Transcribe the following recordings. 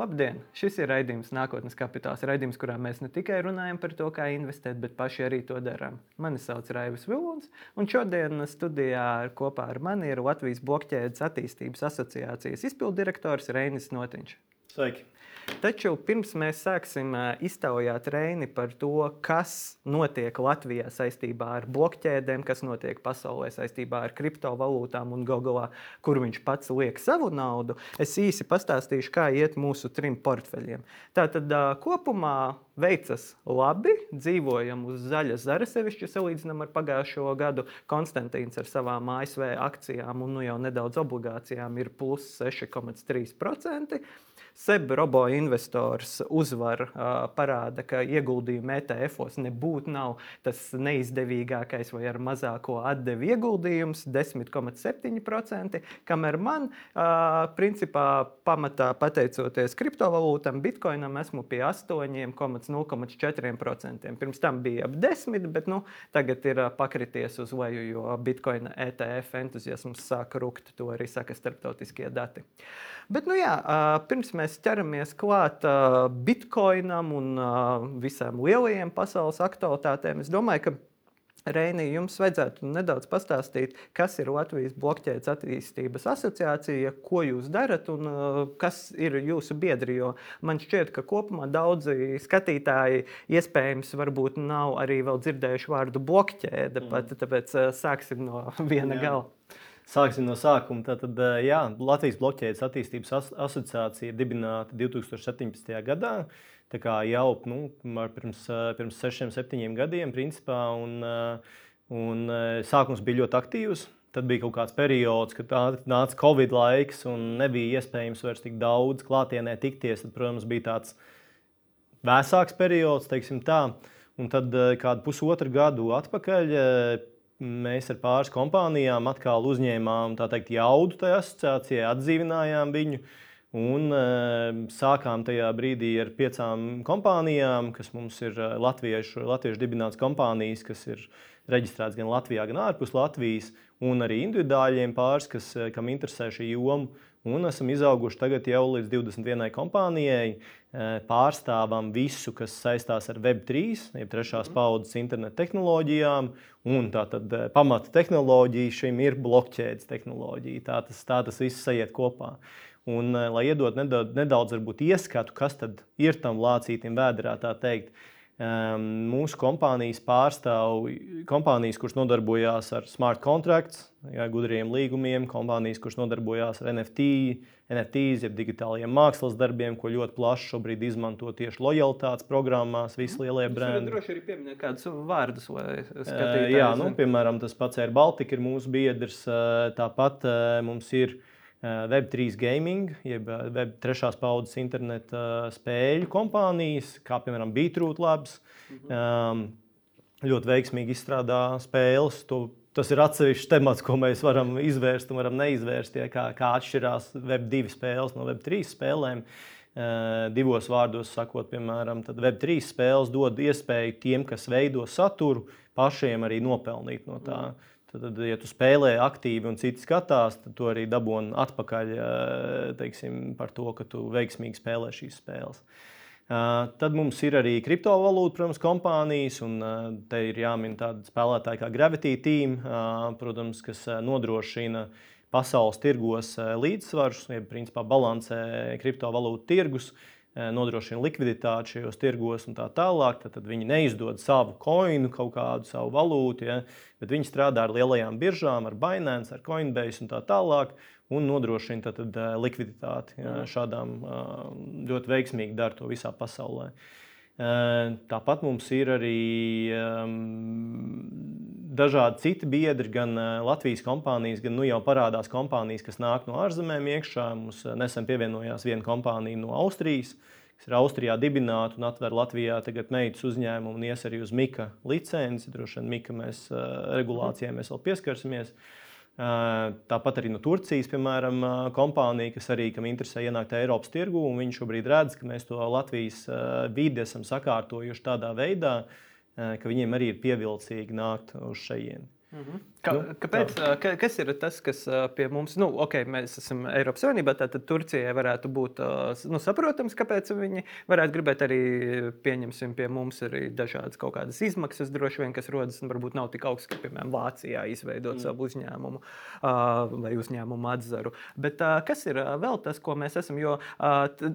Labdien! Šis ir raidījums Nākotnes kapitāls. Raidījums, kurā mēs ne tikai runājam par to, kā investēt, bet paši arī to darām. Mani sauc Raivis Vilons, un šodien studijā kopā ar mani ir Latvijas Blokķēdes attīstības asociācijas izpildirektors Reinis Notiņš. Sveiki! Taču pirms mēs sāksim iztaujāt Reini par to, kas notiek Latvijā saistībā ar blokķēdēm, kas notiek pasaulē saistībā ar kriptovalūtām un Google, kur viņš pats liek savu naudu, es īsi pastāstīšu, kā iet mūsu trim portfeļiem. Tātad kopumā veicas labi, dzīvojam uz zaļa zara, sevišķi salīdzinām ar pagājušo gadu. Konstantīns ar savām ASV akcijām un nu jau nedaudz obligācijām ir plus 6,3%. SEB robo investors uzvar parāda, ka ieguldījumi ETF-os nebūtu nav tas neizdevīgākais vai ar mazāko atdevi ieguldījums - 10,7%. Kamēr man, principā, pamatā pateicoties kriptovalūtam, bitkoinam, esmu pie 8,04%. Pirms tam bija ap 10%, bet nu, tagad ir pakrities uz leju, jo bitkoina ETF entuziasms sāk rukt. To arī saka starptautiskie dati. Bet, nu jā, pirms mēs ķeramies klāt bitkoinam un visām lielajām pasaules aktualitātēm, es domāju, ka Reini, jums vajadzētu nedaudz pastāstīt, kas ir Latvijas Blokķēdes attīstības asociācija, ko jūs darat un uh, kas ir jūsu biedri. Jo man šķiet, ka kopumā daudzi skatītāji iespējams varbūt nav arī vēl dzirdējuši vārdu blokķēde, mm. pat, tāpēc uh, sāksim no viena Jā. gala. Sāksim no sākuma. Tātad, jā, Latvijas Blokķēdes attīstības as asociācija ir dibināta 2017. gadā. Tā kā jau nu, pirms, pirms sešiem, septiņiem gadiem, principā, un, un sākums bija ļoti aktīvs. Tad bija kaut kāds periods, kad nāca Covid laiks un nebija iespējams vairs tik daudz klātienē tikties. Tad, protams, bija tāds vēsāks periods, teiksim tā. Un tad kādu pusotru gadu atpakaļ mēs ar pāris kompānijām atkal uzņēmām teikt, jaudu tajā asociācijā, atdzīvinājām viņu. Un uh, sākām tajā brīdī ar piecām kompānijām, kas mums ir e, latviešu, latviešu dibinātas kompānijas, kas ir reģistrētas gan Latvijā, gan ārpus Latvijas, un arī individuāļiem pāris, kas, e, kam interesē šī joma. Un esam izauguši tagad jau līdz 21 kompānijai. Pārstāvam visu, kas saistās ar Web3, jeb trešās mhm. paudzes internetu tehnoloģijām. Un tā tad pamata tehnoloģija šim ir blokķēdes tehnoloģija. Tā tas, tā tas viss sajiet kopā. Un, lai iedod nedaudz, nedaudz ieskatu, kas tad ir tam lācītam vēdā, tā teikt, mūsu kompānijas pārstāv kompānijas, kuras nodarbojās ar smart contracts, jā, gudriem līgumiem, kompānijas, kuras nodarbojās ar NFT, NFTs, jeb digitālajiem mākslas darbiem, ko ļoti plaši šobrīd izmanto tieši lojalitātes programmās, visi lielie brendi. Droši arī pieminēt kādus vārdus, lai skatītos. Uh, jā, nu, piemēram, tas pats ir Baltika, ir mūsu biedrs. Uh, tāpat mums ir Web3 gaming, jeb eh, Web trešās paudzes interneta eh, spēļu kompānijas, kā piemēram Beatroot Labs. Mhm. Um, ļoti veiksmīgi izstrādā spēles. To, tas ir atsevišķs temats, ko mēs varam izvērst un varam neizvērst. Ja, kā, kā atšķirās Web2 spēles no Web3 spēlēm. Divos vārdos sakot, piemēram, Web3 spēles dod iespēju tiem, kas veido saturu, pašiem arī nopelnīt no tā. Mm. Tad, ja tu spēlē aktīvi un citi skatās, tad tu arī dabūni atpakaļ teiksim, par to, ka tu veiksmīgi spēlē šīs spēles. Tad mums ir arī kriptovalūta, protams, kompānijas, un te ir jāmin tādi spēlētāji kā Gravity Team, protams, kas nodrošina pasaules tirgos līdzsvarus, jeb principā balansē kriptovalūtu tirgus. Uh, Eh, nodrošina likviditāti šajos tirgos un tā tālāk. Tad, tad viņi neizdod savu koinu, kaut kādu savu valūtu, ja, bet viņi strādā ar lielajām biržām, ar Binance, ar Coinbase un tā tālāk. Un nodrošina tad, tad, eh, likviditāti ja, mhm. šādām eh, ļoti veiksmīgi dara to visā pasaulē. Tāpat mums ir arī um, dažādi citi biedri, gan Latvijas kompānijas, gan nu jau parādās kompānijas, kas nāk no ārzemēm iekšā. Mums nesen pievienojās viena kompānija no Austrijas, kas ir Austrijā dibināta un atver Latvijā tagad meitas uzņēmumu un ies arī uz Mika licenci. Droši vien Mika mēs regulācijai mēs vēl pieskarsimies. Uh, Tāpat arī no Turcijas, piemēram, kompānija, kas arī kam interesē ienākt Eiropas tirgu, un viņi šobrīd redz, ka mēs to Latvijas vidi esam sakārtojuši tādā veidā, ka viņiem arī ir pievilcīgi nākt uz šejienu. Mm -hmm. Kā, nu, kāpēc, kā. kas ir tas, kas pie mums, nu, ok, mēs esam Eiropas Savienībā, tad Turcijai varētu būt nu, saprotams, kāpēc viņi varētu gribēt arī pieņemsim pie mums arī dažādas kaut kādas izmaksas, droši vien, kas rodas, un varbūt nav tik augstas, kā, piemēram, Vācijā izveidot mm. savu uzņēmumu vai uzņēmumu atzaru. Bet kas ir vēl tas, ko mēs esam, jo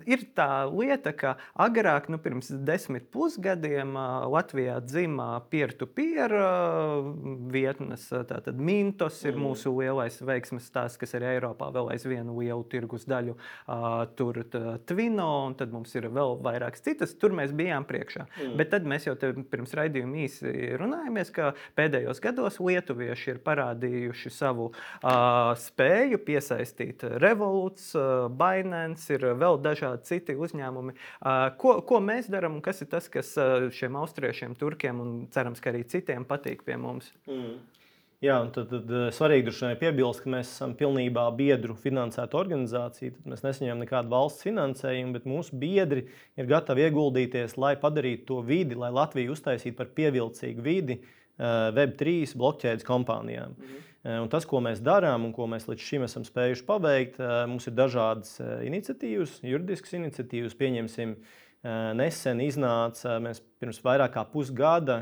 ir tā lieta, ka agrāk, nu, pirms desmit pusgadiem Latvijā dzimā peer-to-peer vietnes. Tātad Mintos ir mm. mūsu lielais veiksmes stāsts, kas ir Eiropā vēl aizvien lielu tirgus daļu. Tur Twino, un tad mums ir vēl vairākas citas. Tur mēs bijām priekšā. Mm. Bet tad mēs jau pirms raidījuma īsi runājāmies, ka pēdējos gados lietuvieši ir parādījuši savu uh, spēju piesaistīt Revolūts, uh, Binance, ir vēl dažādi citi uzņēmumi. Uh, ko, ko mēs darām un kas ir tas, kas uh, šiem austriešiem, turkiem un cerams, ka arī citiem patīk pie mums? Mm. Jā, un tad, tad eh, svarīgi ir piebilst, ka mēs esam pilnībā biedru finansēta organizācija. Tad mēs nesaņemam nekādu valsts finansējumu, bet mūsu biedri ir gatavi ieguldīties, lai padarītu to vidi, lai Latviju uztaisītu par pievilcīgu vidi eh, Web3 blokķēdes kompānijām. Mhm. Eh, un tas, ko mēs darām un ko mēs līdz šim esam spējuši paveikt, mums ir dažādas iniciatīvas, juridiskas iniciatīvas, pieņemsim, uh, Nesen iznāca, mēs pirms vairāk kā pusgada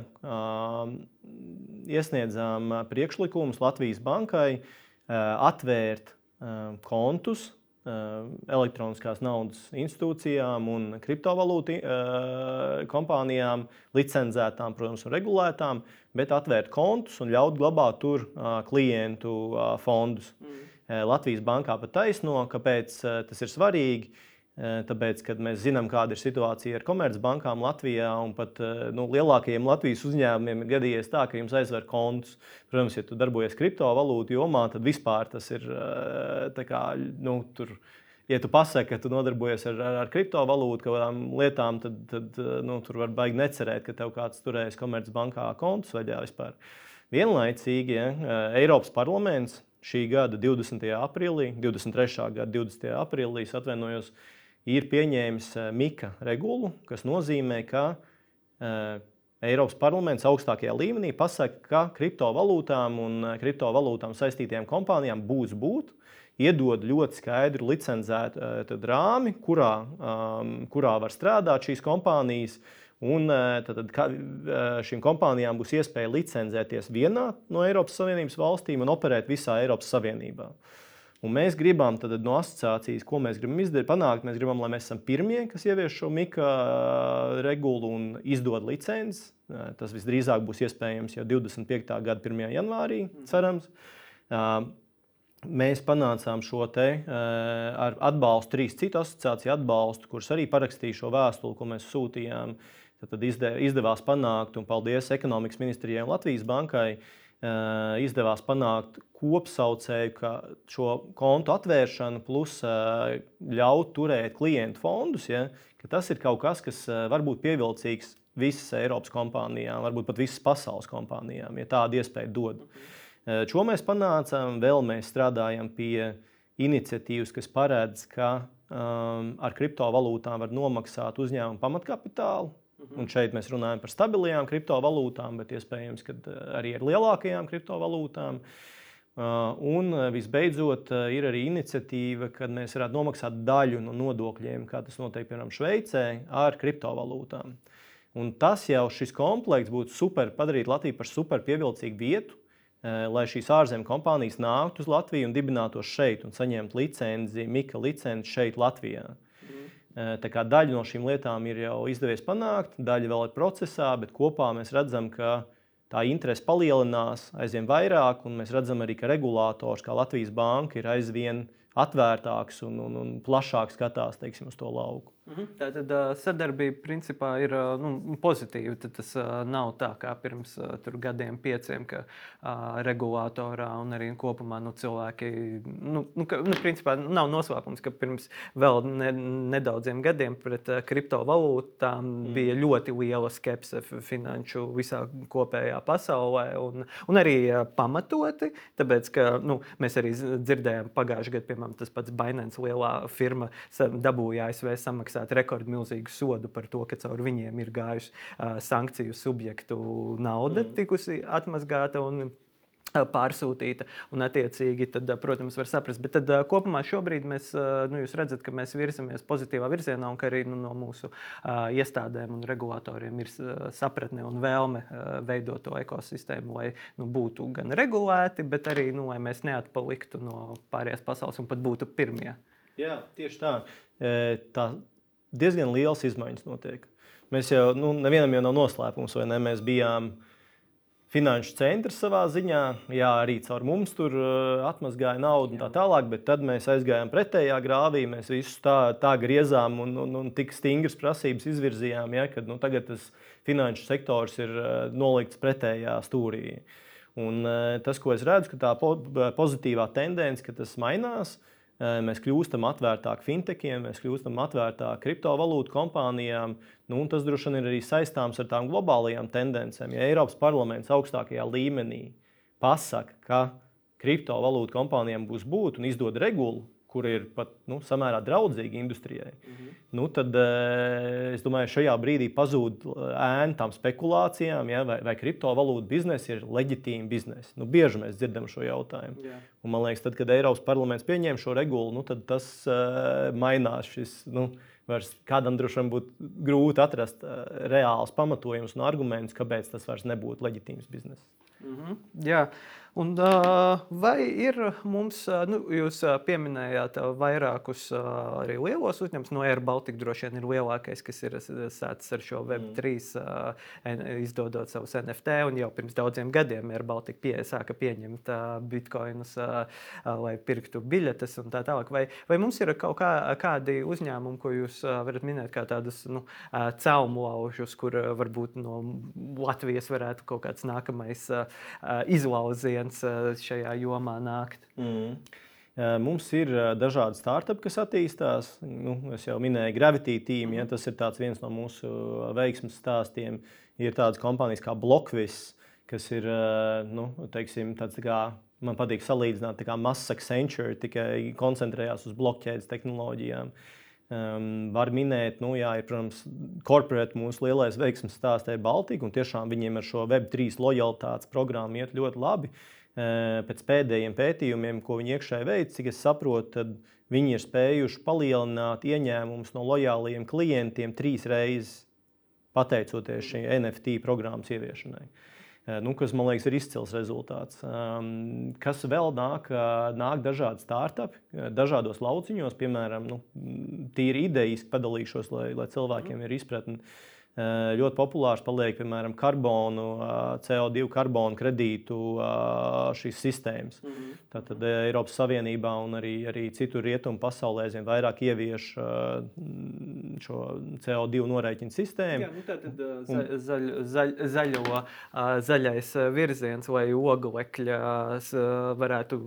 iesniedzām priekšlikumus Latvijas bankai atvērt kontus elektroniskās naudas institūcijām un kriptovalūtu kompānijām, licencētām, protams, un regulētām, bet atvērt kontus un ļaut glabāt tur klientu fondus. Mm. Latvijas bankā pat taisno, kāpēc tas ir svarīgi Tāpēc, kad mēs zinām, kāda ir situācija ar komercbankām Latvijā, un pat nu, lielākajiem Latvijas uzņēmumiem ir gadījies tā, ka jums aizver kontus. Protams, ja tu darbojies kriptovalūtu jomā, tad vispār tas ir kā, nu, tur. Ja tu pasaki, ka tu nodarbojies ar, ar, ar kriptovalūtu, kaut kādām lietām, tad, tad nu, tur var baigi necerēt, ka tev kāds turēs komercbankā kontus vaļā vispār. Vienlaicīgi ja, Eiropas parlaments šī gada 20. aprīlī, 23. gada 20. aprīlī, atvainojos, ir pieņēmis eh, Mika regulu, kas nozīmē, ka uh, Eiropas parlaments augstākajā līmenī pasaka, ka kriptovalūtām un eh, kriptovalūtām saistītajām kompānijām būs būt. Iedod ļoti skaidru licencētu rāmi, kurā, um, kurā var strādāt šīs kompānijas. Un tad, tad šīm kompānijām būs iespēja licencēties vienā no Eiropas Savienības valstīm un operēt visā Eiropas Savienībā. Uh, Un mēs gribam tad, no asociācijas, ko mēs gribam izdarīt, panākt. Mēs gribam, lai mēs esam pirmie, kas ievieš šo mikro regulu un izdod licences. Tas visdrīzāk būs iespējams jau 25. gada 1. janvārī, mhm. cerams. Mēs panācām šo te ar atbalstu, trīs citu asociāciju atbalstu, kuras arī parakstīja šo vēstuli, ko mēs sūtījām. Tad izdevās panākt, un paldies ekonomikas ministrijai un Latvijas bankai, uh, izdevās panākt kopsaucēju, ka šo kontu atvēršana plus eh, ļaut turēt klientu fondus, ja, tas ir kaut kas, kas eh, var būt pievilcīgs visas Eiropas kompānijām, varbūt pat visas pasaules kompānijām, ja tādu iespēju dod. Šo mēs panācām, vēl mēs strādājam pie iniciatīvas, kas paredz, ka um, ar kriptovalūtām var nomaksāt uzņēmumu pamatkapitālu. Un šeit mēs runājam par stabilajām kriptovalūtām, bet iespējams, ka eh, arī ar lielākajām kriptovalūtām. Uh, un uh, visbeidzot, uh, ir arī iniciatīva, kad mēs varētu nomaksāt daļu no nodokļiem, kā tas notiek piemēram Šveicē, ar kriptovalūtām. Un tas jau šis komplekss būtu super, padarīt Latviju par super pievilcīgu vietu, lai šīs ārzemju kompānijas nāktu uz Latviju un dibinātos šeit un saņemtu licenci, Mika licenci šeit, Latvijā. Daļa no šīm lietām ir jau izdevies panākt, daļa vēl ir procesā, bet kopā mēs redzam, ka tā interese palielinās aizvien vairāk, un mēs redzam arī, ka regulators, kā Latvijas Banka, ir aizvien atvērtāks un, un, un plašāk skatās teiksim, uz to lauku. Mhm. Tā tad sadarbība principā ir nu, pozitīva. Tad tas nav tā kā pirms tur, gadiem, pieciem, ka uh, regulātorā un arī kopumā nu, cilvēki. Nu, nu, ka, nu, principā, nav noslēpums, ka pirms vēl ne, nedaudziem gadiem pret uh, kriptovalūtām mm. bija ļoti liela skepse finanšu visā kopējā pasaulē. Un, un arī uh, pamatoti, tāpēc ka nu, mēs arī dzirdējām pagājušajā gadā, piemēram, tas pats Binance lielā firma dabūja ASV samaksāt samaksāt rekordmilzīgu sodu par to, ka caur viņiem ir gājusi uh, sankciju subjektu nauda, mm. tikusi atmazgāta. Un, pārsūtīta. Un, attiecīgi, tad, protams, var saprast. Bet tad, kopumā šobrīd mēs nu, redzam, ka mēs virzamies pozitīvā virzienā un ka arī nu, no mūsu uh, iestādēm un regulatoriem ir sapratne un vēlme uh, veidot to ekosistēmu, lai nu, būtu gan regulēti, bet arī nu, lai mēs neatpaliktu no pārējās pasaules un pat būtu pirmie. Jā, tieši tā. tā diezgan liels izmaiņas notiek. Mēs jau, nu, nevienam jau nav noslēpums, vai ne? Mēs bijām finanšu centrs savā ziņā. Jā, arī caur mums tur uh, atmazgāja naudu un tā tālāk, bet tad mēs aizgājām pretējā grāvī. Mēs visus tā, tā griezām un, un, un tik stingras prasības izvirzījām, ja, ka nu, tagad tas finanšu sektors ir uh, nolikts pretējā stūrī. Un, uh, tas, ko es redzu, ka tā po pozitīvā tendence, ka tas mainās, uh, Mēs kļūstam atvērtāki fintechiem, mēs kļūstam atvērtāki kriptovalūtu kompānijām. Nu, tas droši vien ir arī saistāms ar tām globālajām tendencēm. Ja Eiropas parlaments augstākajā līmenī pasaka, ka kriptovalūtu kompānijām būs būt un izdod regulu, kur ir pat nu, samērā draudzīgi industrijai, mm -hmm. nu, tad es domāju, šajā brīdī pazūd ēna tam spekulācijām, ja, vai, vai kriptovalūtu biznesa ir leģitīma biznesa. Nu, bieži mēs dzirdam šo jautājumu. Yeah. Un, man liekas, tad, kad Eiropas parlaments pieņēma šo regulu, nu, tad tas uh, mainās. Šis, nu, Vairs kādam droši vien būtu grūti atrast uh, reāls pamatojumus un argumentus, kāpēc tas vairs nebūtu leģitīms bizness. Mm -hmm. Jā, Un, vai ir mums, nu, jūs pieminējāt vairākus arī lielos uzņēmumus, no Air Baltica droši vien ir lielākais, kas ir sācis ar šo Web3, mm. izdodot savus NFT, un jau pirms daudziem gadiem Air Baltica pie, sāka pieņemt bitkoinus, lai pirktu biļetes un tā tālāk. Vai, vai mums ir kaut kā, kādi uzņēmumi, ko jūs varat minēt kā tādus nu, caumlaužus, kur varbūt no Latvijas varētu kaut kāds nākamais izlauziens? Viens eh, šajā jomā nākt. Mm. Eh, mums ir eh, dažādi startupi, kas attīstās. Nu, es jau minēju, Gravity Team, ja, tas ir viens no mūsu veiksmju stāstiem. Ir tādas kompānijas kā Blockvis, kas ir nu, teiksim, tāds, kā, man patīk salīdzināt, kā mazs Accenture, tikai koncentrējās uz blokķēdes tehnoloģijām. Um, var minēt, nu, jā, ir, protams, korporāta mūsu lielais veiksmes stāsts ir Baltika, un tiešām viņiem ar šo Web3 lojalitātes programmu iet ļoti labi. Uh, pēc pēdējiem pētījumiem, ko viņi iekšēji veic, cik es saprotu, tad viņi ir spējuši palielināt ieņēmumus no lojāliem klientiem trīs reizes pateicoties šī NFT programmas ieviešanai. Uh, nu, kas man liekas ir izcils rezultāts. Um, kas vēl nāk, eh, nāk dažādi startupi, eh, dažādos lauciņos, piemēram, nu, tīri idejas padalīšos, lai, lai cilvēkiem ir izpratne. Eh, ļoti populārs paliek, piemēram, karbonu, eh, CO2 karbonu kredītu eh, šīs sistēmas. Mm -hmm. Tātad Eiropas Savienībā un arī, arī citur rietumu pasaulē aizvien vairāk ievieš šo CO2 norēķinu sistēmu. Jā, nu tātad za, zaļ, zaļ, zaļo, zaļais virziens vai oglekļa varētu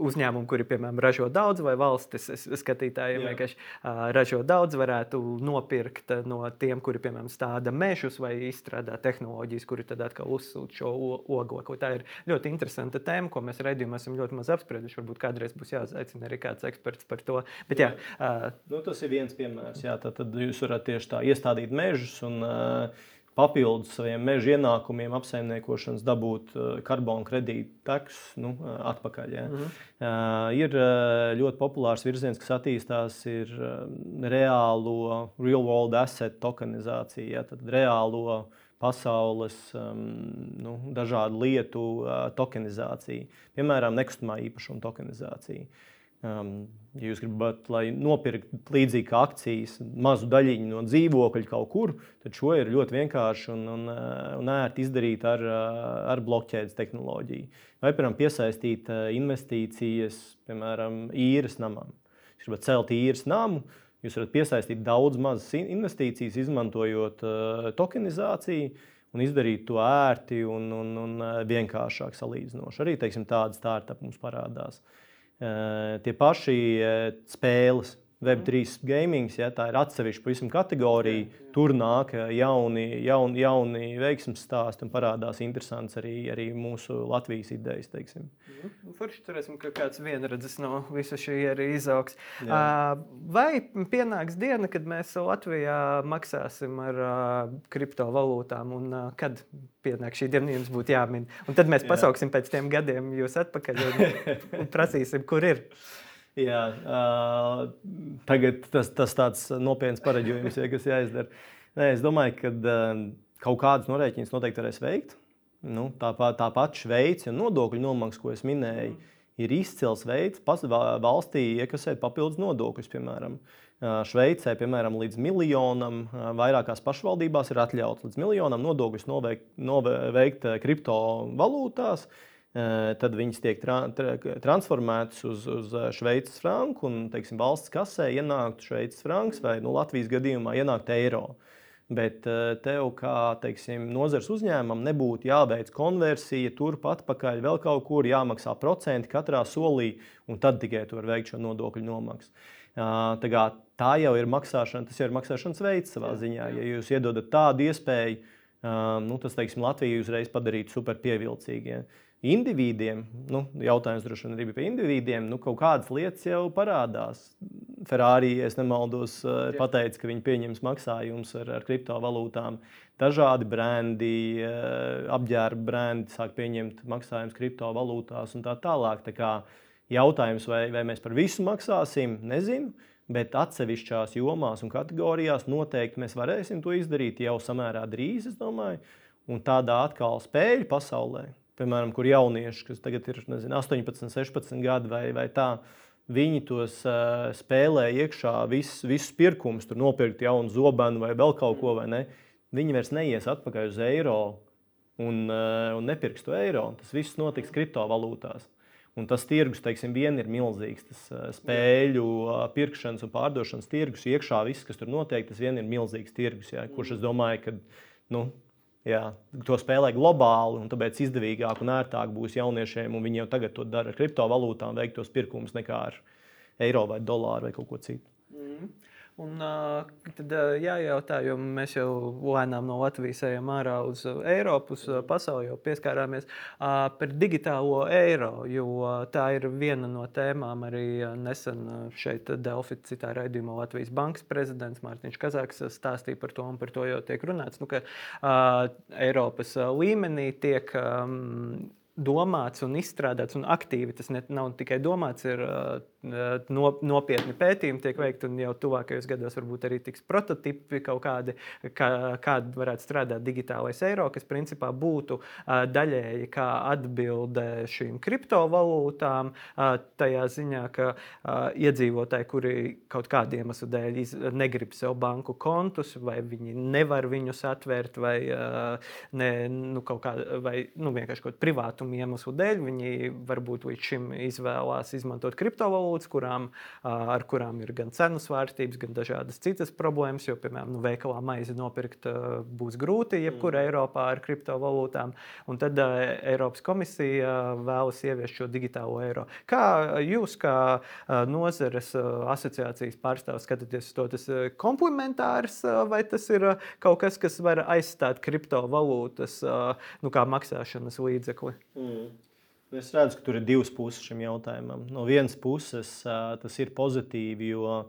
uzņēmumi, kuri, piemēram, ražo daudz, vai valstis skatītājiem vienkārši ražo daudz, varētu nopirkt no tiem, kuri, piemēram, stāv stāda mežus vai izstrādā tehnoloģijas, kuri tad atkal uzsūta šo oglekli. Tā ir ļoti interesanta tēma, ko mēs redzējām, esam ļoti maz apsprieduši. Varbūt kādreiz būs jāaicina arī kāds eksperts par to. Bet, jā, jā. Uh, nu, tas ir viens piemērs. Jā, tad, tad jūs varat tieši tā iestādīt mežus. Un, uh, papildus saviem meža ienākumiem, apsaimniekošanas, dabūt karbonu kredītu teks nu, atpakaļ. Ja. -hmm. uh, ir ļoti populārs virziens, kas attīstās, ir reālo real world asset tokenizācija, ja, tad reālo pasaules um, nu, dažādu lietu tokenizācija, piemēram, nekustamā īpašuma tokenizācija. Um, ja jūs gribat, lai nopirktu līdzīgi kā akcijas, mazu daļiņu no dzīvokļa kaut kur, tad šo ir ļoti vienkārši un, un, uh, un ērti izdarīt ar, uh, ar blokķēdes tehnoloģiju. Vai, piemēram, piesaistīt uh, investīcijas, piemēram, īres namam. Jūs gribat celt īres namu, jūs varat piesaistīt daudz mazas investīcijas, izmantojot uh, tokenizāciju un izdarīt to ērti un, un, un vienkāršāk salīdzinoši. Arī teiksim, tādas startup mums parādās. Uh, tie paši spēles. Web3 gaming, ja tā ir atsevišķa pavisam kategorija, jā, jā. tur nāk jauni, jauni, jauni veiksmības stāsti un parādās interesants arī, arī mūsu Latvijas idejas. Mhm. Forši cerēsim, ka kāds vienredzes no visa šī arī izaugs. Jā. Vai pienāks diena, kad mēs Latvijā maksāsim ar kriptovalūtām un kad pienāk šī diena, jums būtu jāmin? Un tad mēs pasauksim Jā. pēc tiem gadiem jūs atpakaļ un, un prasīsim, kur ir. Jā, uh, tagad tas, tas tāds nopietns pareģojums, ja, kas jāizdara. Nē, es domāju, ka uh, kaut kādas norēķinas noteikti varēs veikt. Nu, tāpat tā Šveice un nodokļu nomaksa, ko es minēju, ir izcils veids valstī iekasēt papildus nodokļus. Piemēram, Šveicē, piemēram, līdz miljonam, vairākās pašvaldībās ir atļauts līdz miljonam nodokļus noveikt, noveikt kriptovalūtās. Eh, tad viņas tiek tra tra transformētas uz, uz Šveices franku, un teiksim, valsts kasē ienāktu Šveices franks, vai nu, Latvijas gadījumā ienāktu eiro. Bet tev, kā teiksim, nozars uzņēmumam, nebūtu jāveic konversija, turpat atpakaļ, vēl kaut kur jāmaksā procenti katrā solī, un tad tikai tu vari veikt šo nodokļu nomaksu. Tā, kā, tā jau ir maksāšana, tas jau ir maksāšanas veids savā jā, ziņā. Jā. Ja jūs iedodat tādu iespēju, nu, tas teiksim, Latviju uzreiz padarītu super pievilcīgu. Ja individiem, nu, jautājums droši vien arī bija par individiem, nu, kaut kādas lietas jau parādās. Ferrari, ja nemaldos, eh, pateica, ka viņi pieņems maksājumus ar, ar kriptovalūtām. Dažādi brendi, eh, apģērba brendi sāk pieņemt maksājumus kriptovalūtās un tā tālāk. Tā kā jautājums, vai, vai mēs par visu maksāsim, nezinu. Bet atsevišķās jomās un kategorijās noteikti mēs varēsim to izdarīt jau samērā drīz, es domāju. Un tādā atkal spēļu pasaulē, piemēram, kur jaunieši, kas tagad ir nezinu, 18, 16 gadi vai, vai tā, viņi tos uh, spēlē iekšā, visus, visus pirkumus, tur nopirkt jaunu zobenu vai vēl kaut ko, ne? Viņi vairs neies atpakaļ uz eiro un, uh, un nepirks to eiro. Tas viss notiks kriptovalūtās. Un tas tirgus, teiksim, vien ir milzīgs. Tas uh, spēļu uh, pirkšanas un pārdošanas tirgus, iekšā viss, kas tur notiek, tas vien ir milzīgs tirgus. Jā, kurš es domāju, ka nu, Jā, to spēlē globāli, un tāpēc izdevīgāk un ērtāk būs jauniešiem, un viņi jau tagad to dara ar kriptovalūtām, veikt tos pirkumus nekā ar eiro vai dolāru vai kaut ko citu. Mm. Un, tad jājautā, jo mēs jau lēnām no Latvijas ejam ārā uz Eiropu, uz pasauli, jau pieskārāmies par digitālo eiro. Jo tā ir viena no tēmām arī nesen šeit Delfi citā raidījumā Latvijas bankas prezidents Mārtiņš Kazāks stāstīja par to, un par to jau tiek runāts, nu, ka Eiropas līmenī tiek. Domāts un izstrādāts un aktīvi. Tas ne, nav tikai domāts, ir no, nopietni pētījumi tiek veikti, un jau tuvākajos gados varbūt arī tiks prototipi kaut kādi, kā, kāda varētu strādāt digitālais eiro, kas principā būtu daļēji kā atbilde šīm kriptovalūtām, tajā ziņā, ka iedzīvotāji, kuri kaut kādiem iemeslu dēļ negrib sev banku kontus, vai viņi nevar viņus atvērt, vai, ne, nu, kā, vai nu, vienkārši kaut kādu privātumu iemeslu dēļ, viņi varbūt līdz šim izvēlās izmantot kriptovalūtu valūtas, kurām, ar kurām ir gan cenu svārstības, gan dažādas citas problēmas. Jo, piemēram, nu, veikalā maizi nopirkt būs grūti jebkur mm. Eiropā ar kriptovalūtām. Un tad Eiropas komisija vēlas ieviest šo digitālo eiro. Kā jūs, kā nozares asociācijas pārstāvs, skatāties to? Tas ir komplementārs vai tas ir kaut kas, kas var aizstāt kriptovalūtas nu, kā maksāšanas līdzekli? Mm. Es redzu, ka tur ir divas puses šim jautājumam. No vienas puses tas ir pozitīvi, jo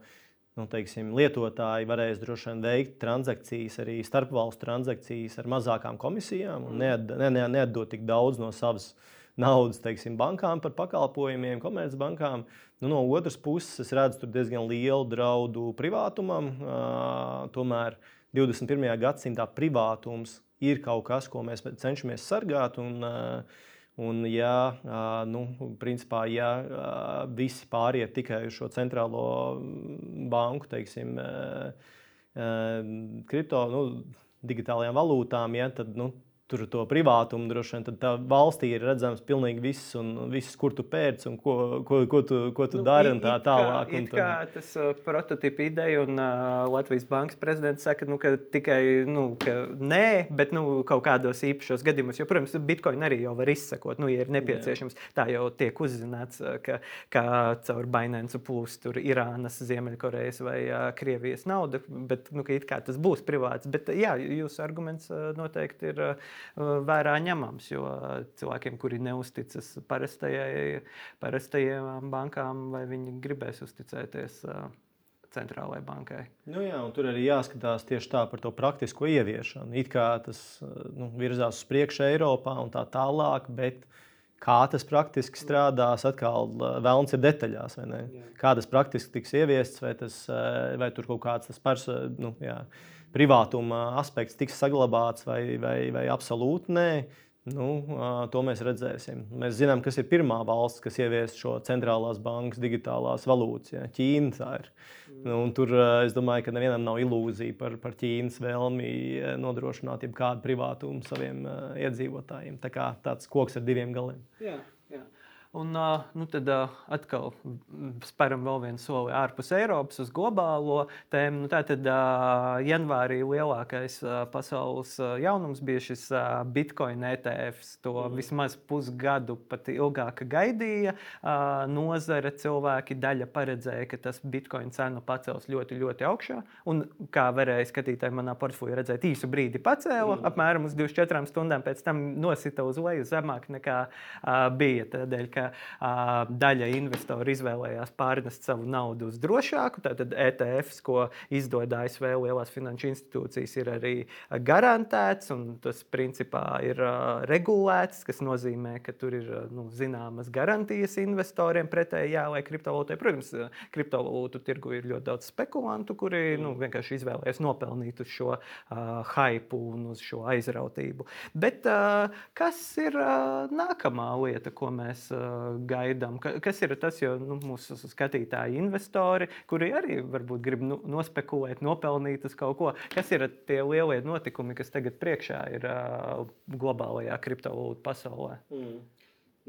nu, teiksim, lietotāji varēs droši vien veikt transakcijas, arī starpvalstu transakcijas ar mazākām komisijām un neatdot ne, ne, ne tik daudz no savas naudas teiksim, bankām par pakalpojumiem, komercbankām. Nu, no otras puses, es redzu tur diezgan lielu draudu privātumam. Tomēr 21. gadsimtā privātums ir kaut kas, ko mēs cenšamies sargāt. Un, uh, Un, ja, nu, principā, ja visi pāriet tikai uz šo centrālo banku, teiksim, kripto, nu, digitālajām valūtām, ja, tad nu, tur to privātumu droši vien, tad tā valstī ir redzams pilnīgi viss, un viss, kur tu pērci un ko, ko, ko tu, ko tu nu, dari un tā tālāk. It kā, it kā tas uh, prototypa ideja un uh, Latvijas bankas prezidents saka, nu, ka tikai nu, ka nē, bet nu, kaut kādos īpašos gadījumos, jo, protams, bitkoinu arī jau var izsekot, nu, ja ir nepieciešams. Jā. Tā jau tiek uzzināts, uh, ka, ka caur Binance plūst tur Irānas, Ziemeļkorejas vai uh, Krievijas nauda, bet nu, ka tas būs privāts. Bet jā, jūsu arguments uh, noteikti ir. Uh, vērā ņemams. Jo cilvēkiem, kuri neusticas parastajām bankām, vai viņi gribēs uzticēties centrālajai bankai. Nu jā, tur arī jāskatās tieši tā par to praktisko ieviešanu. It kā tas nu, virzās uz priekšu Eiropā un tā tālāk, bet kā tas praktiski strādās, atkal vēlams ir detaļās. Kā tas praktiski tiks ieviests, vai, tas, vai tur kaut kāds tas personīgs. Nu, jā privātuma aspekts tiks saglabāts vai, vai, vai absolūti nē. Nu, to mēs redzēsim. Mēs zinām, kas ir pirmā valsts, kas ievies šo centrālās bankas digitālās valūtas. Ja? Ķīna tā ir. Nu, tur es domāju, ka nevienam nav ilūzija par, par Ķīnas vēlmi nodrošināt kādu privātumu saviem iedzīvotājiem. Tā kā tāds koks ar diviem galiem. Jā. Un nu, tad atkal speram vēl vienu soli ārpus Eiropas uz globālo tēmu. Nu, Tātad janvārī lielākais pasaules jaunums bija šis Bitcoin ETFs. To mm. vismaz pusgadu pat ilgāk gaidīja nozare. Cilvēki daļa paredzēja, ka tas Bitcoin cenu pacels ļoti, ļoti augšā. Un kā varēja skatītāji manā portfeļā redzēt, īsu brīdi pacēla mm. apmēram uz 24 stundām, pēc tam nosita uz leju zemāk nekā bija. Tādēļ, ka uh, daļa investoru izvēlējās pārnest savu naudu uz drošāku. Tātad ETFs, ko izdod ASV lielās finanšu institūcijas, ir arī garantēts un tas principā ir uh, regulēts, kas nozīmē, ka tur ir nu, zināmas garantijas investoriem pretēji jā, vai kriptovalūtai. Protams, kriptovalūtu tirgu ir ļoti daudz spekulantu, kuri nu, vienkārši izvēlējās nopelnīt uz šo uh, hypu un uz šo aizrautību. Bet uh, kas ir uh, nākamā lieta, ko mēs uh, gaidām? Kas ir tas, jo nu, mūsu skatītāji, investori, kuri arī varbūt grib nu, nospekulēt, nopelnīt uz kaut ko, kas ir tie lielie notikumi, kas tagad priekšā ir uh, globālajā kriptovalūtu pasaulē? Mm.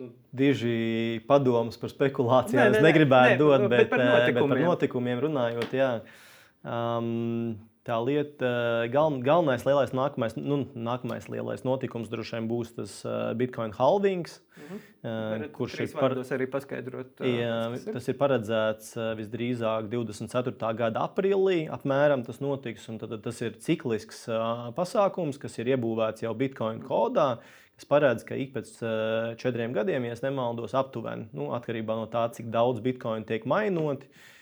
Nu, Diži padomus par spekulācijām nē, nē, es negribētu nē, dot, bet, bet, par notikumiem, bet par notikumiem runājot, jā. Um, Tā lieta, gal, galvenais lielais nākamais, nu, nākamais lielais notikums droši vien būs tas uh, Bitcoin halvings, mm -hmm. uh, kurš ir par... arī paskaidrot. Uh, jā, tas ir. tas ir paredzēts visdrīzāk 24. gada aprīlī. Apmēram tas notiks, un tad, tas ir ciklisks pasākums, kas ir iebūvēts jau Bitcoin kodā. kas paredz, ka ik pēc četriem gadiem, ja nemaldos, aptuveni, nu, atkarībā no tā, cik daudz bitkoinu tiek mainoti, uh, Eh,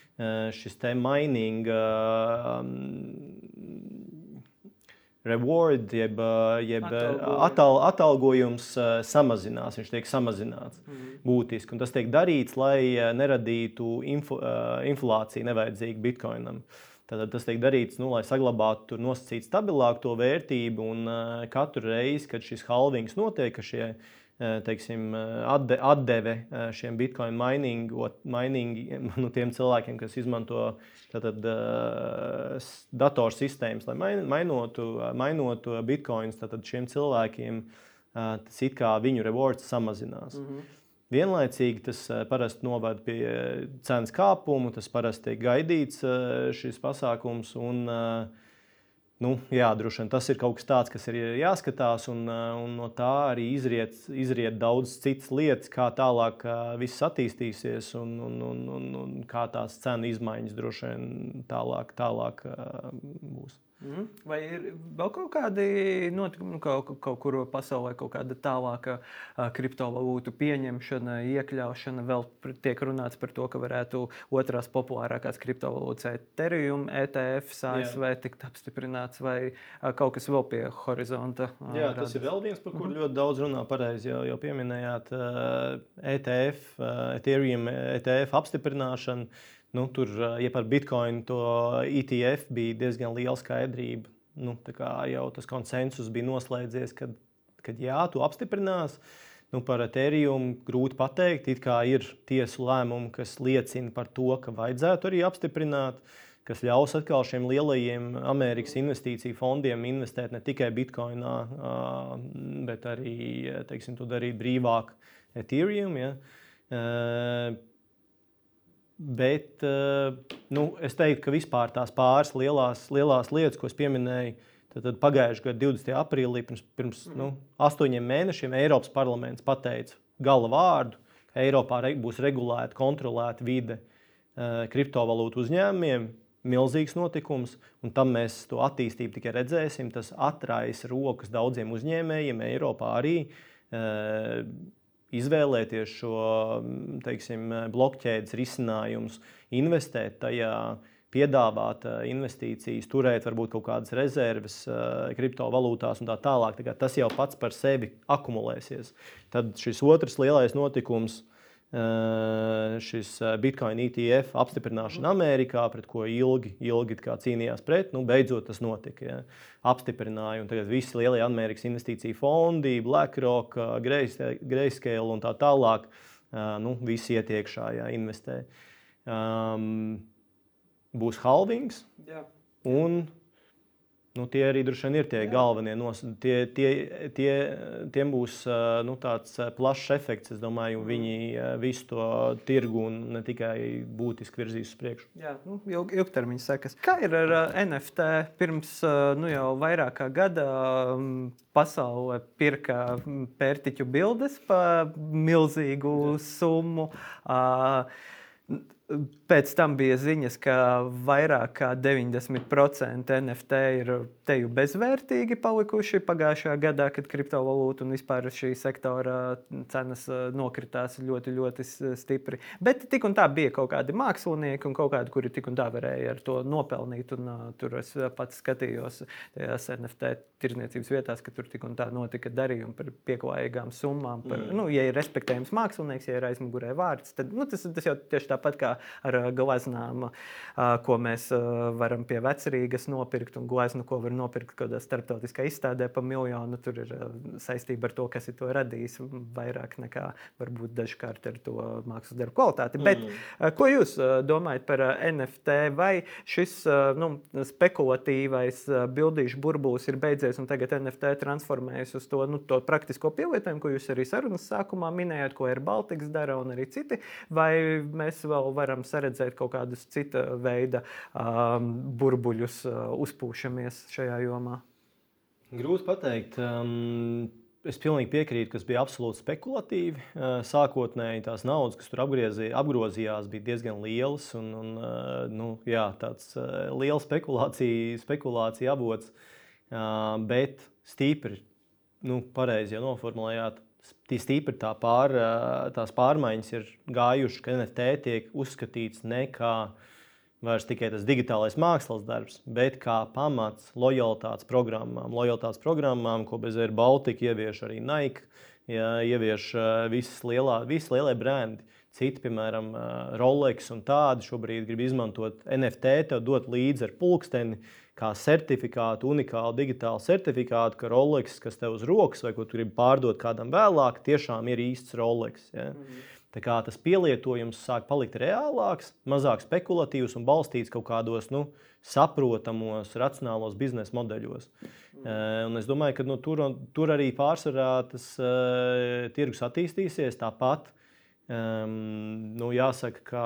šis te mining um, reward, jeb, eh, jeb atal, atalgojums samazinās. Viņš tiek samazināts mm -hmm. būtiski. Un tas tiek darīts, lai neradītu infl, inflāciju nevajadzīgu bitkoinam. Tad tas tiek darīts, nu, lai saglabātu nosacītu stabilāku to vērtību. Un katru reizi, kad šis halvings notiek, ka šie teiksim, atde, atdeve šiem bitkoinu mining nu, tiem cilvēkiem, kas izmanto tātad, datorsistēmas, lai main, mainotu, mainotu bitkoinus, tad šiem cilvēkiem tas it kā viņu rewards samazinās. Mm -hmm. Vienlaicīgi tas parasti novada pie cenas kāpuma, tas parasti tiek gaidīts šis pasākums. Un, uh, Nu, jā, droši vien tas ir kaut kas tāds, kas ir jāskatās, un, uh, un no tā arī izriet, izriet daudz citas lietas, kā tālāk uh, viss attīstīsies un, un, un, un, un kā tās cenu izmaiņas droši vien tālāk, tālāk uh, būs. Mm. Vai ir vēl kaut kādi notikumi, nu, kaut, kaut kur pasaulē, kaut kāda tālāka kriptovalūtu pieņemšana, iekļaušana? Vēl tiek runāts par to, ka varētu otrās populārākās kriptovalūtas Ethereum, ETF, ASV tikt apstiprināts, vai kaut kas vēl pie horizonta? Jā, tas rādās. ir vēl viens, par kuru mm. ļoti daudz runā. Pareizi jau, jau pieminējāt ETF, Ethereum, ETF apstiprināšanu. Nu, tur, ja par Bitcoin to ETF bija diezgan liela skaidrība, nu, jau tas konsensus bija noslēdzies, kad, kad jā, tu apstiprinās. Nu, par Ethereum grūti pateikt. It kā ir tiesu lēmumi, kas liecina par to, ka vajadzētu arī apstiprināt. kas ļaus atkal šiem lielajiem Amerikas investīciju fondiem investēt ne tikai Bitcoinā, bet arī teiksim, to darīt brīvāk Ethereum. Ja. Bet nu, es teiktu, ka vispār tās pāris lielās, lielās lietas, ko es pieminēju, tad, tad pagājušajā gadā, 20. aprīlī, pirms, pirms nu, astoņiem mēnešiem, Eiropas parlaments pateica gala vārdu, ka Eiropā būs regulēta, kontrolēta vide kriptovalūtu uzņēmumiem, milzīgs notikums, un tam mēs to attīstību tikai redzēsim. Tas atraisa rokas daudziem uzņēmējiem, Eiropā arī uh, izvēlēties šo teiksim, blokķēdes risinājumus, investēt tajā, piedāvāt uh, investīcijas, turēt varbūt kaut kādas rezerves uh, kriptovalūtās un tā tālāk. Tā tas jau pats par sevi akumulēsies. Tad šis otrs lielais notikums Eh, šis eh, Bitcoin ETF apstiprināšana Amerikā, pret ko ilgi, ilgi cīnījās pret. Nu, beidzot, tas notika. Ja. Apstiprināja, un tagad visi lielie Amerikas investīciju fondi, BlackRock, eh, Grayscale un tā tālāk, nu, visi iet iekšā, ja, investē. Um, būs halvings. Jā. Un Nu, tie arī droši vien ir tie galvenie nosacījumi. Tie, tie, tie, tiem būs nu, tāds plašs efekts. Es domāju, mm. viņi visu to tirgu un ne tikai būtiski virzīs uz priekšu. Jā, nu, ilg, ilgtermiņa sekas. Kā ir ar NFT? Pirms nu, jau vairāk kā gada pasaule pirka pērtiķu bildes par milzīgu summu. Uh, Pēc tam bija ziņas, ka vairāk kā 90% NFT ir teju bezvērtīgi palikuši pagājušajā gadā, kad kriptovalūta un vispār šī sektora cenas uh, nokritās ļoti, ļoti stipri. Bet tik un tā bija kaut kādi mākslinieki un kaut kādi, kuri tik un tā varēja ar to nopelnīt. Un, uh, tur es pats skatījos tajās NFT tirdzniecības vietās, ka tur tik un tā notika darījumi par pieklājīgām summām. Par, mm. nu, ja ir respektējams mākslinieks, ja ir aizmugurē vārds, tad nu, tas, tas jau tieši tāpat kā ar gleznām, ko mēs varam pie vecrīgas nopirkt, un gleznu, ko var nopirkt kādā starptautiskā izstādē par miljonu. Tur ir saistība ar to, kas ir to radījis, vairāk nekā varbūt dažkārt ar to mākslas darbu kvalitāti. Mm. Bet ko jūs domājat par NFT? Vai šis nu, spekulatīvais bildīšu burbulis ir beidzies un tagad NFT transformējas uz to, nu, to praktisko pielietojumu, ko jūs arī sarunas sākumā minējāt, ko ir Baltiks dara un arī citi? Vai mēs vēl varam redzēt kaut kādus cita veida um, burbuļus uh, uzpūšamies šajā jomā? Grūti pateikt. Um... Es pilnīgi piekrītu, ka tas bija absolūti spekulatīvi. Uh, sākotnēji tās naudas, kas tur apgrozījās, bija diezgan lielas un, un uh, nu, jā, tāds uh, liels spekulācija, spekulācija avots. Bet stipri, nu, pareizi jau noformulējāt, Tīstipri tā pār, tās pārmaiņas ir gājušas, ka NFT tiek uzskatīts ne kā vairs tikai tas digitālais mākslas darbs, bet kā pamats lojalitātes programmām. Lojalitātes programmām, ko bez Air Baltica ievieš arī Nike, ja, ievieš visas lielā, visi lielie brendi. Citi, piemēram, Rolex un tādi šobrīd grib izmantot NFT, dot līdzi ar pulksteni, uh, kā certifikātu, unikālu digitālu certifikātu, ka Rolex, kas tev uz rokas vai ko tu gribi pārdot kādam vēlāk, tiešām ir īsts Rolex. Ja? Mm. Tā kā tas pielietojums sāk palikt reālāks, mazāk spekulatīvs un balstīts kaut kādos nu, saprotamos, racionālos biznesa modeļos. Mm. Uh, es domāju, ka nu, tur, tur arī pārsvarā tas uh, tirgus attīstīsies. Tāpat um, nu, jāsaka, ka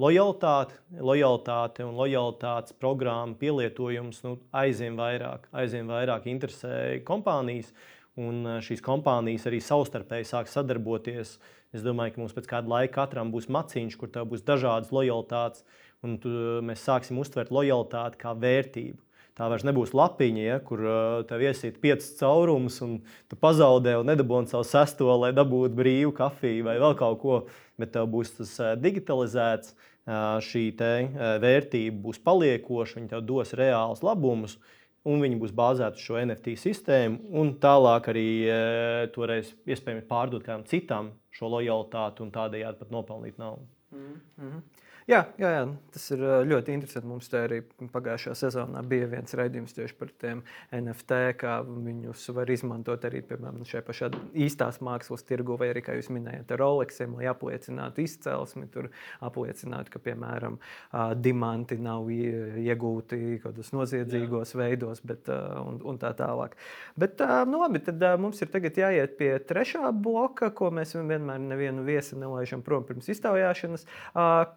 lojalitāte, lojalitāte un lojalitātes programmu pielietojums nu, aizvien vairāk, aizvien vairāk interesē kompānijas. Un eh, šīs kompānijas arī savstarpēji sāk sadarboties. Es domāju, ka mums pēc kāda laika katram būs maciņš, kur tev būs dažādas lojalitātes, un tu, mēs sāksim uztvert lojalitāti kā vērtību. Tā vairs nebūs lapiņa, ja, kur tev iesīt piecas caurumus, un tu pazaudē un nedabūji savu sesto, lai dabūtu brīvu kafiju vai vēl kaut ko. Bet tev būs tas digitalizēts, šī vērtība būs paliekoša, viņa tev dos reālus labumus. Un viņi būs bāzēti uz šo NFT sistēmu, un tālāk arī e, toreiz iespējams pārdot kādam citam šo lojalitāti un tādējādi pat nopelnīt naudu. Mm -hmm. Jā, jā, jā, tas ir ļoti interesanti. Mums te arī pagājušajā sezonā bija viens raidījums tieši par tiem NFT, kā viņus var izmantot arī piemēram šajā pašā īstās mākslas tirgu, vai arī, kā jūs minējāt, ar Rolexiem, lai apliecinātu izcelsmi, tur apliecinātu, ka, piemēram, diamanti nav iegūti kaut kādos noziedzīgos jā. veidos, bet, un, un tā tālāk. Bet, nu, labi, tad mums ir tagad jāiet pie trešā bloka, ko mēs vienmēr nevienu viesi nelaižam prom pirms iztaujāšanas,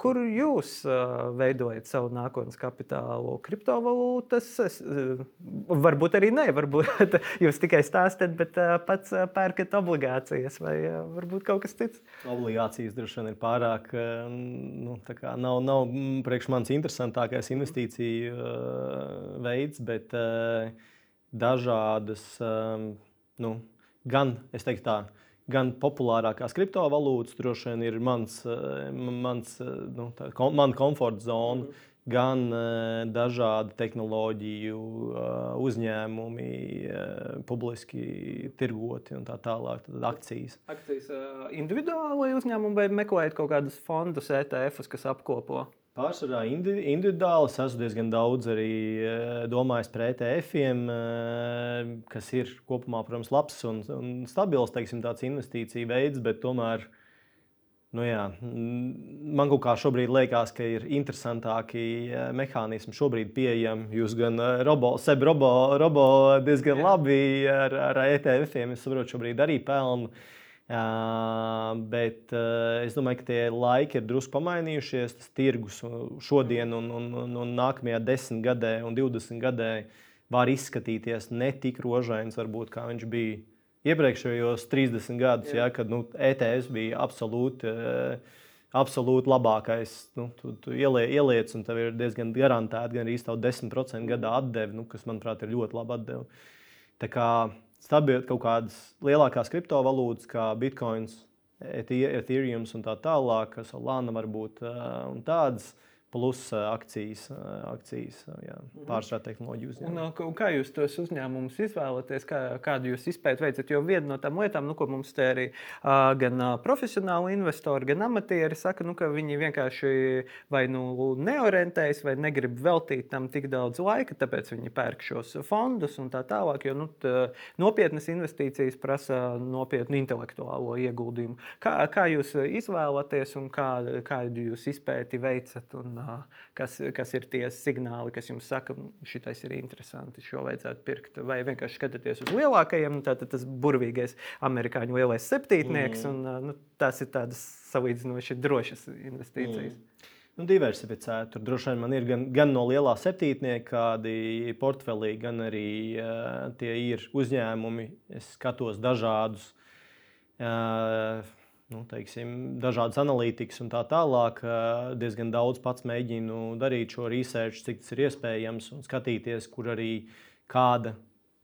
kur jūs uh, veidojat savu nākotnes kapitālu kriptovalūtas? Es, uh, varbūt arī nē, varbūt jūs tikai stāstat, bet uh, pats pērkat obligācijas vai varbūt kaut kas cits. Obligācijas droši vien ir pārāk, nu, nav, nav priekš manis interesantākais investīciju veids, bet dažādas, nu, gan es teiktu tā gan populārākās kriptovalūtas, droši vien ir mans, eh, mans eh, nu, tā, kom, man komforta zona, mm. gan uh, dažādi tehnoloģiju uzņēmumi, publiski tirgoti un tā tālāk, tad akcijas. Akcijas individuāli uzņēmumi vai meklējat kaut kādus fondus, ETFus, kas apkopo? Pārsvarā individuāli. Es esmu diezgan daudz arī eh, domājis par ETF-iem, eh, kas ir kopumā, protams, labs un, un stabils teiksim, investīcija veids, bet tomēr nu jā, man kaut kā šobrīd liekas, ka ir interesantāki eh, mehānismi šobrīd pieejami. Jūs gan robo, seb robo, robo diezgan labi ar, ar ETF-iem, es saprotu, šobrīd arī pelnu. Bet es domāju, ka tie laiki ir drusku pamainījušies. Tas tirgus šodien, un, un, un, un nākamajā desmit gadē, un 20 gadē var izskatīties ne tik rožains, varbūt, kā viņš bija iepriekšējos 30 gadus, ja, kad nu, ETS bija absolūti. Absolūti labākais. Nu, tu, tu ieliec, ieliec, un tev ir diezgan garantēta, gan arī 10% gadā atdeve, nu, kas, manuprāt, ir ļoti laba atdeve. Tā kā stabili kaut kādas lielākās kriptovalūtas, kā Bitcoin, Ethereum un tā tālāk, Solana varbūt un tādas plus akcijas, akcijas jā, mhm. pārstrādā tehnoloģiju uzņēmumu. Un, kā jūs tos uzņēmumus izvēlaties, kā, kādu jūs izpēti veicat? Jo viena no tām lietām, nu, ko mums te arī gan profesionāli investori, gan amatieri saka, nu, ka viņi vienkārši vai nu neorientējas, vai negrib veltīt tam tik daudz laika, tāpēc viņi pērk šos fondus un tā tālāk. Jo nu, tā, nopietnas investīcijas prasa nopietnu intelektuālo ieguldījumu. Kā, kā jūs izvēlaties un kā, kādu jūs izpēti veicat? Un, kas, kas ir tie signāli, kas jums saka, šitais ir interesanti, šo vajadzētu pirkt. Vai vienkārši skatāties uz lielākajiem, tātad tas burvīgais amerikāņu lielais septītnieks, mm. un nu, tās ir tādas salīdzinoši drošas investīcijas. Mm. Nu, diversificēt. Tur droši vien man ir gan, gan no lielā septītnieka, kādi portfelī, gan arī uh, tie ir uzņēmumi. Es skatos dažādus. Uh, nu, teiksim, dažādas analītikas un tā tālāk. Diezgan daudz pats mēģinu darīt šo research, cik tas ir iespējams, un skatīties, kur arī kāda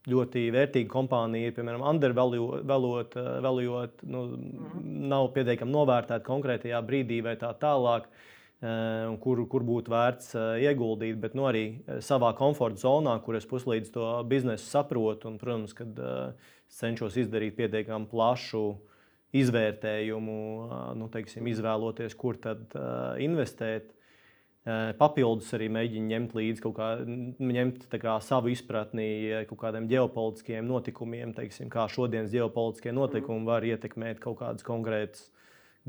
ļoti vērtīga kompānija piemēram, undervaluot, valuot, nu, mhm. nav pietiekami novērtēta konkrētajā brīdī vai tā tālāk. Kur, kur būtu vērts ieguldīt, bet nu, arī savā komforta zonā, kur es puslīdz to biznesu saprotu. Un, protams, kad cenšos izdarīt pietiekami plašu uh, izvērtējumu, nu, teiksim, izvēloties, kur tad investēt. Papildus arī mēģina ņemt līdzi kaut kā, ņemt, kā, savu izpratni kaut kādiem ģeopolitiskiem notikumiem, teiksim, kā šodienas ģeopolitiskie notikumi var ietekmēt kaut kādas konkrētas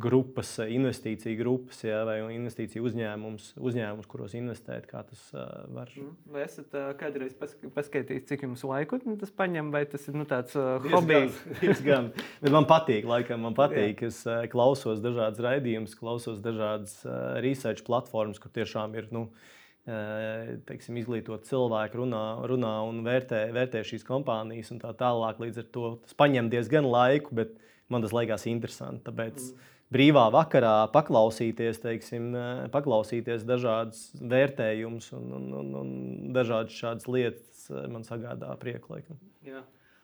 grupas, investīciju grupas ja, vai investīciju uzņēmums, uzņēmums, kuros investēt, kā tas uh, var. Mm. Vai esat uh, kādreiz paskatījuši, cik jums laiku tas paņem, vai tas ir nu, tāds uh, hobijs? Diezgan. Bet man patīk, laikam, man patīk. es uh, klausos dažādas raidījumus, klausos dažādas uh, research platformas, kur tiešām ir. Nu, teiksim, izglītot cilvēku, runā, runā un vērtē, vērtē šīs kompānijas un tā tālāk. Līdz ar to tas prasa diezgan laiku, bet man tas liekas interesanti. Tāpēc mm brīvā vakarā paklausīties, teiksim, paklausīties dažādas vērtējumus un, un, un, un dažādas šādas lietas man sagādā prieku. Jā.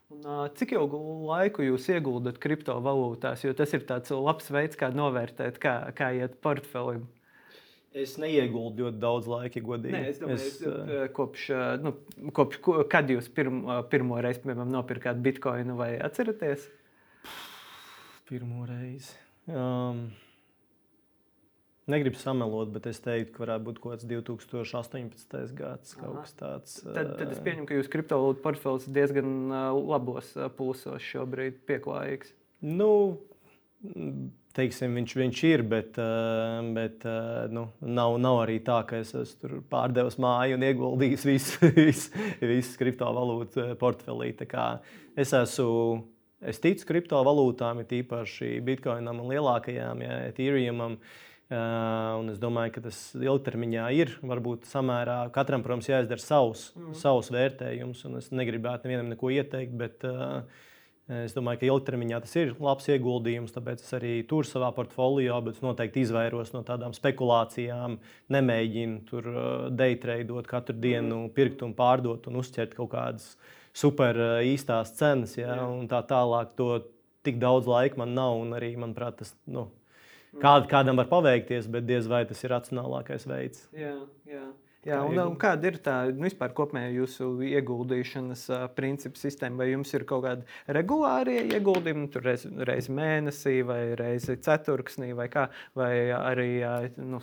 Un, cik ilgu laiku jūs ieguldat kriptovalūtās? Jo tas ir tāds labs veids, kā novērtēt, kā, kā iet portfelim. Es neieguldu ļoti daudz laika, godīgi. Nē, es domāju, es, es, kopš, nu, kopš, kad jūs pirmo, pirmo reizi, piemēram, nopirkāt bitkoinu vai atceraties? Pirmo reizi. Um, Negribu samelot, bet es teiktu, ka varētu būt kaut kāds 2018. gads. Tāds, tad, tad es pieņemu, ka jūsu kriptovalūtu portfels diezgan labos pulsos šobrīd, pieklājīgs. Nu, teiksim, viņš, viņš ir, bet, bet nu, nav, nav arī tā, ka es esmu pārdevis māju un ieguldījis visu, visu, visu kriptovalūtu portfelī. Es esmu. Es ticu kriptovalūtām, ir īpaši Bitcoinam un lielākajām, ja Ethereumam. Uh, es domāju, ka tas ilgtermiņā ir varbūt samērā. Katram, protams, jāizdara savs, mm. savs vērtējums. Es negribētu nevienam neko ieteikt, bet uh, Es domāju, ka ilgtermiņā tas ir labs ieguldījums, tāpēc es arī turu savā portfolio, bet es noteikti izvairos no tādām spekulācijām. Nemēģinu tur uh, daytradot katru dienu, pirkt un pārdot un uzķert kaut kādas super uh, īstās cenas, ja, un tā tālāk. To tik daudz laika man nav, un arī, manuprāt, tas nu, kād, kādam var paveikties, bet diez vai tas ir racionālākais veids. Jā, jā. Jā, un, un kāda ir tā nu, vispār kopējā jūsu ieguldīšanas uh, principu sistēma? Vai jums ir kaut kādi regulārie ieguldījumi, tur reiz, reiz mēnesī, vai reizi ceturksnī, vai kā, vai arī uh, nu,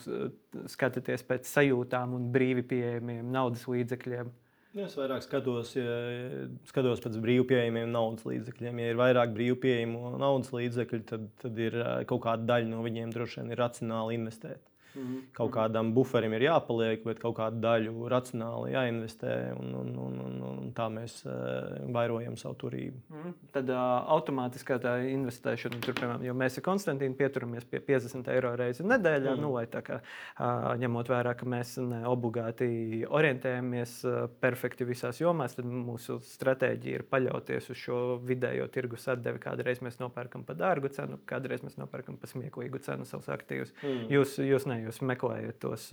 skatāties pēc sajūtām un brīvi pieejamiem naudas līdzekļiem? Ja es vairāk skatos, ja skatos pēc brīvi pieejamiem naudas līdzekļiem. Ja ir vairāk brīvi pieejamu naudas līdzekļu, tad, tad ir kaut kāda daļa no viņiem droši vien ir racionāli investēt. Mm. Kaut kādam buferim ir jāpaliek, bet kaut kādu daļu racionāli jāinvestē. Un, un, un, un, un tā mēs uh, vairojam savu turību. Mm. Tad uh, automātiskā tā investēšana, tur, piemēram, jo mēs ar Konstantīnu pieturamies pie 50 eiro reizi nedēļā, mm. nu, lai tā kā uh, ņemot vērā, ka mēs ne obligāti orientējamies uh, perfekti visās jomās, tad mūsu stratēģija ir paļauties uz šo vidējo tirgus atdevi. Kādreiz mēs nopērkam par dārgu cenu, kādreiz mēs nopērkam par smieklīgu cenu savus aktīvus. Mm. Jūs, jūs ne, jūs meklējat tos.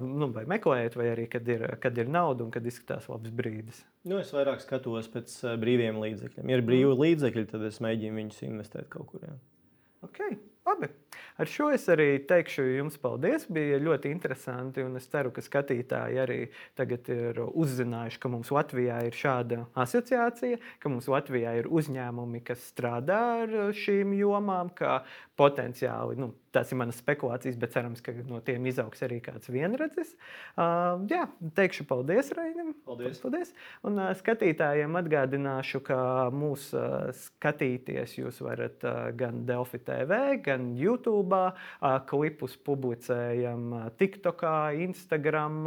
Nu, vai meklējat, vai arī kad ir, kad ir nauda un kad izskatās labs brīdis? Nu, es vairāk skatos pēc brīviem līdzekļiem. Ja ir brīvi mm. līdzekļi, tad es mēģinu viņus investēt kaut kur. Jā. Okay. Labi. Ar šo es arī teikšu jums paldies. Bija ļoti interesanti. Es ceru, ka skatītāji arī tagad ir uzzinājuši, ka mums Latvijā ir šāda asociācija, ka mums Latvijā ir uzņēmumi, kas strādā ar šīm jomām, ka potenciāli nu, tās ir manas spekulācijas, bet cerams, ka no tiem izaugs arī kāds vienredzis. Uh, jā, teikšu paldies Rainim. Paldies. paldies. Un uh, skatītājiem atgādināšu, ka mūs uh, skatīties jūs varat uh, gan Delfi TV, gan YouTube. Uh, klipus publicējam TikTok, Instagram,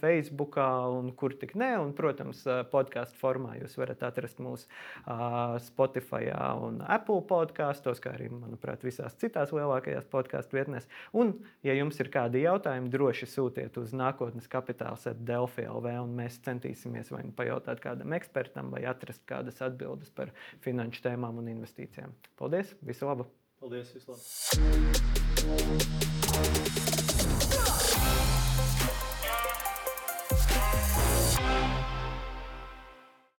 Facebook un kur tik ne. Un, protams, podkāstu formā jūs varat atrast mūs uh, Spotify un Apple podkāstos, kā arī, manuprāt, visās citās lielākajās podkāstu vietnēs. Un, ja jums ir kādi jautājumi, droši sūtiet uz nākotnes kapitāls at Delfi LV, un mēs centīsimies vai nu pajautāt kādam ekspertam, vai atrast kādas atbildes par finanšu tēmām un investīcijām. Paldies! Visu labu! Paldies! Visu labu!